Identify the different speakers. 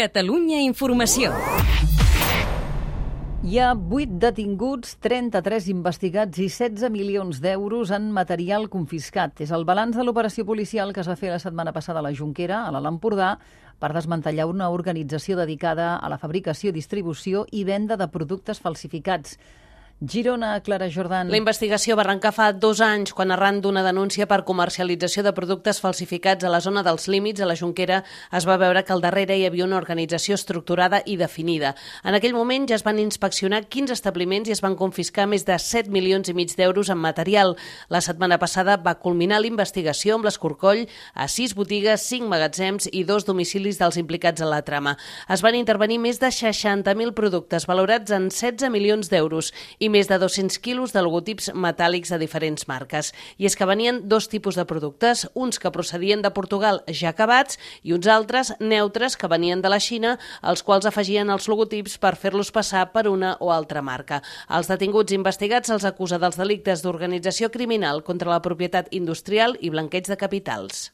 Speaker 1: Catalunya Informació.
Speaker 2: Hi ha 8 detinguts, 33 investigats i 16 milions d'euros en material confiscat. És el balanç de l'operació policial que es va fer la setmana passada a la Junquera, a l'Alt Empordà, per desmantellar una organització dedicada a la fabricació, distribució i venda de productes falsificats. Girona, Clara Jordan.
Speaker 3: La investigació va arrencar fa dos anys, quan arran d'una denúncia per comercialització de productes falsificats a la zona dels límits, a la Junquera, es va veure que al darrere hi havia una organització estructurada i definida. En aquell moment ja es van inspeccionar 15 establiments i es van confiscar més de 7 milions i mig d'euros en material. La setmana passada va culminar l'investigació amb l'escorcoll a 6 botigues, 5 magatzems i dos domicilis dels implicats en la trama. Es van intervenir més de 60.000 productes valorats en 16 milions d'euros i més de 200 quilos de logotips metàl·lics de diferents marques. I és que venien dos tipus de productes, uns que procedien de Portugal ja acabats i uns altres neutres que venien de la Xina, els quals afegien els logotips per fer-los passar per una o altra marca. Els detinguts investigats se'ls acusa dels delictes d'organització criminal contra la propietat industrial i blanqueig de capitals.